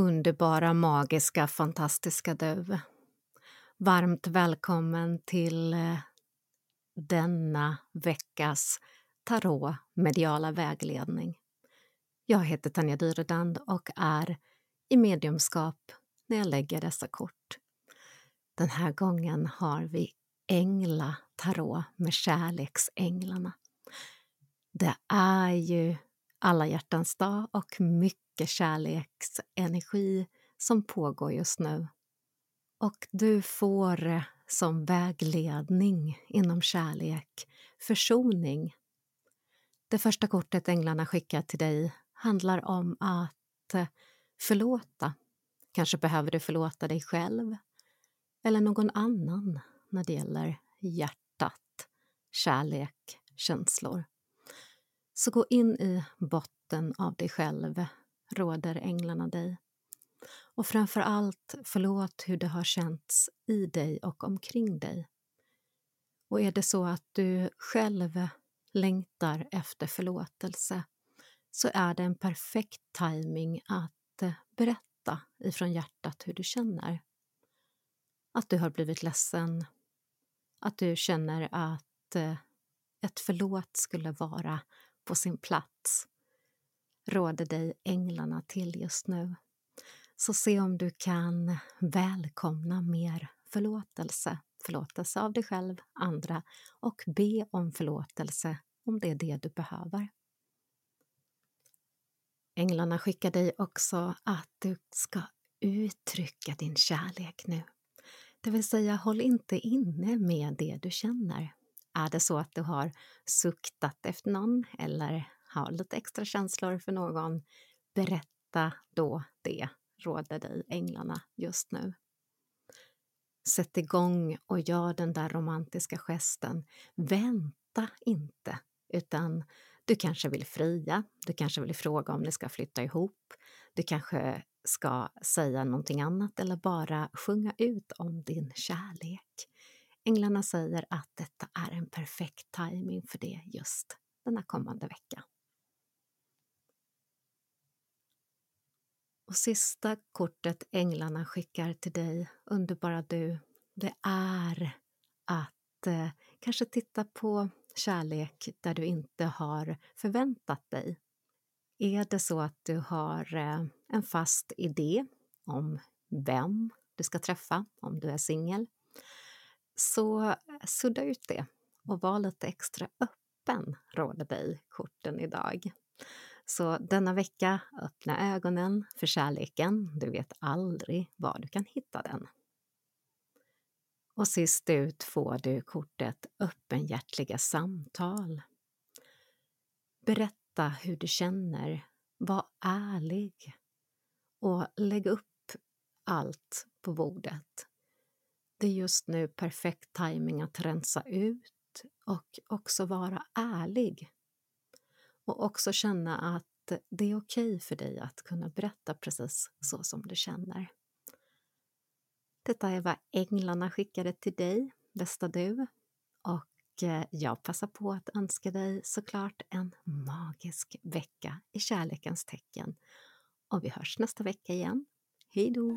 Underbara, magiska, fantastiska du. Varmt välkommen till eh, denna veckas tarot mediala vägledning. Jag heter Tanja Dyredand och är i mediumskap när jag lägger dessa kort. Den här gången har vi Ängla tarot med kärleksänglarna. Det är ju alla hjärtans dag och mycket kärleksenergi som pågår just nu. Och du får eh, som vägledning inom kärlek försoning. Det första kortet änglarna skickar till dig handlar om att eh, förlåta. Kanske behöver du förlåta dig själv eller någon annan när det gäller hjärtat, kärlek, känslor. Så gå in i botten av dig själv, råder änglarna dig. Och framför allt, förlåt hur det har känts i dig och omkring dig. Och är det så att du själv längtar efter förlåtelse så är det en perfekt timing att eh, berätta ifrån hjärtat hur du känner. Att du har blivit ledsen, att du känner att eh, ett förlåt skulle vara på sin plats råder dig änglarna till just nu. Så se om du kan välkomna mer förlåtelse. Förlåtelse av dig själv, andra och be om förlåtelse om det är det du behöver. Änglarna skickar dig också att du ska uttrycka din kärlek nu. Det vill säga, håll inte inne med det du känner. Är det så att du har suktat efter någon eller har lite extra känslor för någon, berätta då det, råder dig änglarna just nu. Sätt igång och gör den där romantiska gesten. Vänta inte, utan du kanske vill fria, du kanske vill fråga om ni ska flytta ihop, du kanske ska säga någonting annat eller bara sjunga ut om din kärlek. Änglarna säger att detta är en perfekt timing för det just denna kommande vecka. Och sista kortet änglarna skickar till dig, underbara du, det är att eh, kanske titta på kärlek där du inte har förväntat dig. Är det så att du har eh, en fast idé om vem du ska träffa om du är singel, så eh, sudda ut det och var lite extra öppen, råder dig korten idag. Så denna vecka, öppna ögonen för kärleken. Du vet aldrig var du kan hitta den. Och sist ut får du kortet öppenhjärtliga samtal. Berätta hur du känner, var ärlig och lägg upp allt på bordet. Det är just nu perfekt timing att rensa ut och också vara ärlig. Och också känna att det är okej okay för dig att kunna berätta precis så som du känner. Detta är vad änglarna skickade till dig, bästa du. Och eh, jag passar på att önska dig såklart en magisk vecka i kärlekens tecken. Och vi hörs nästa vecka igen. Hej då!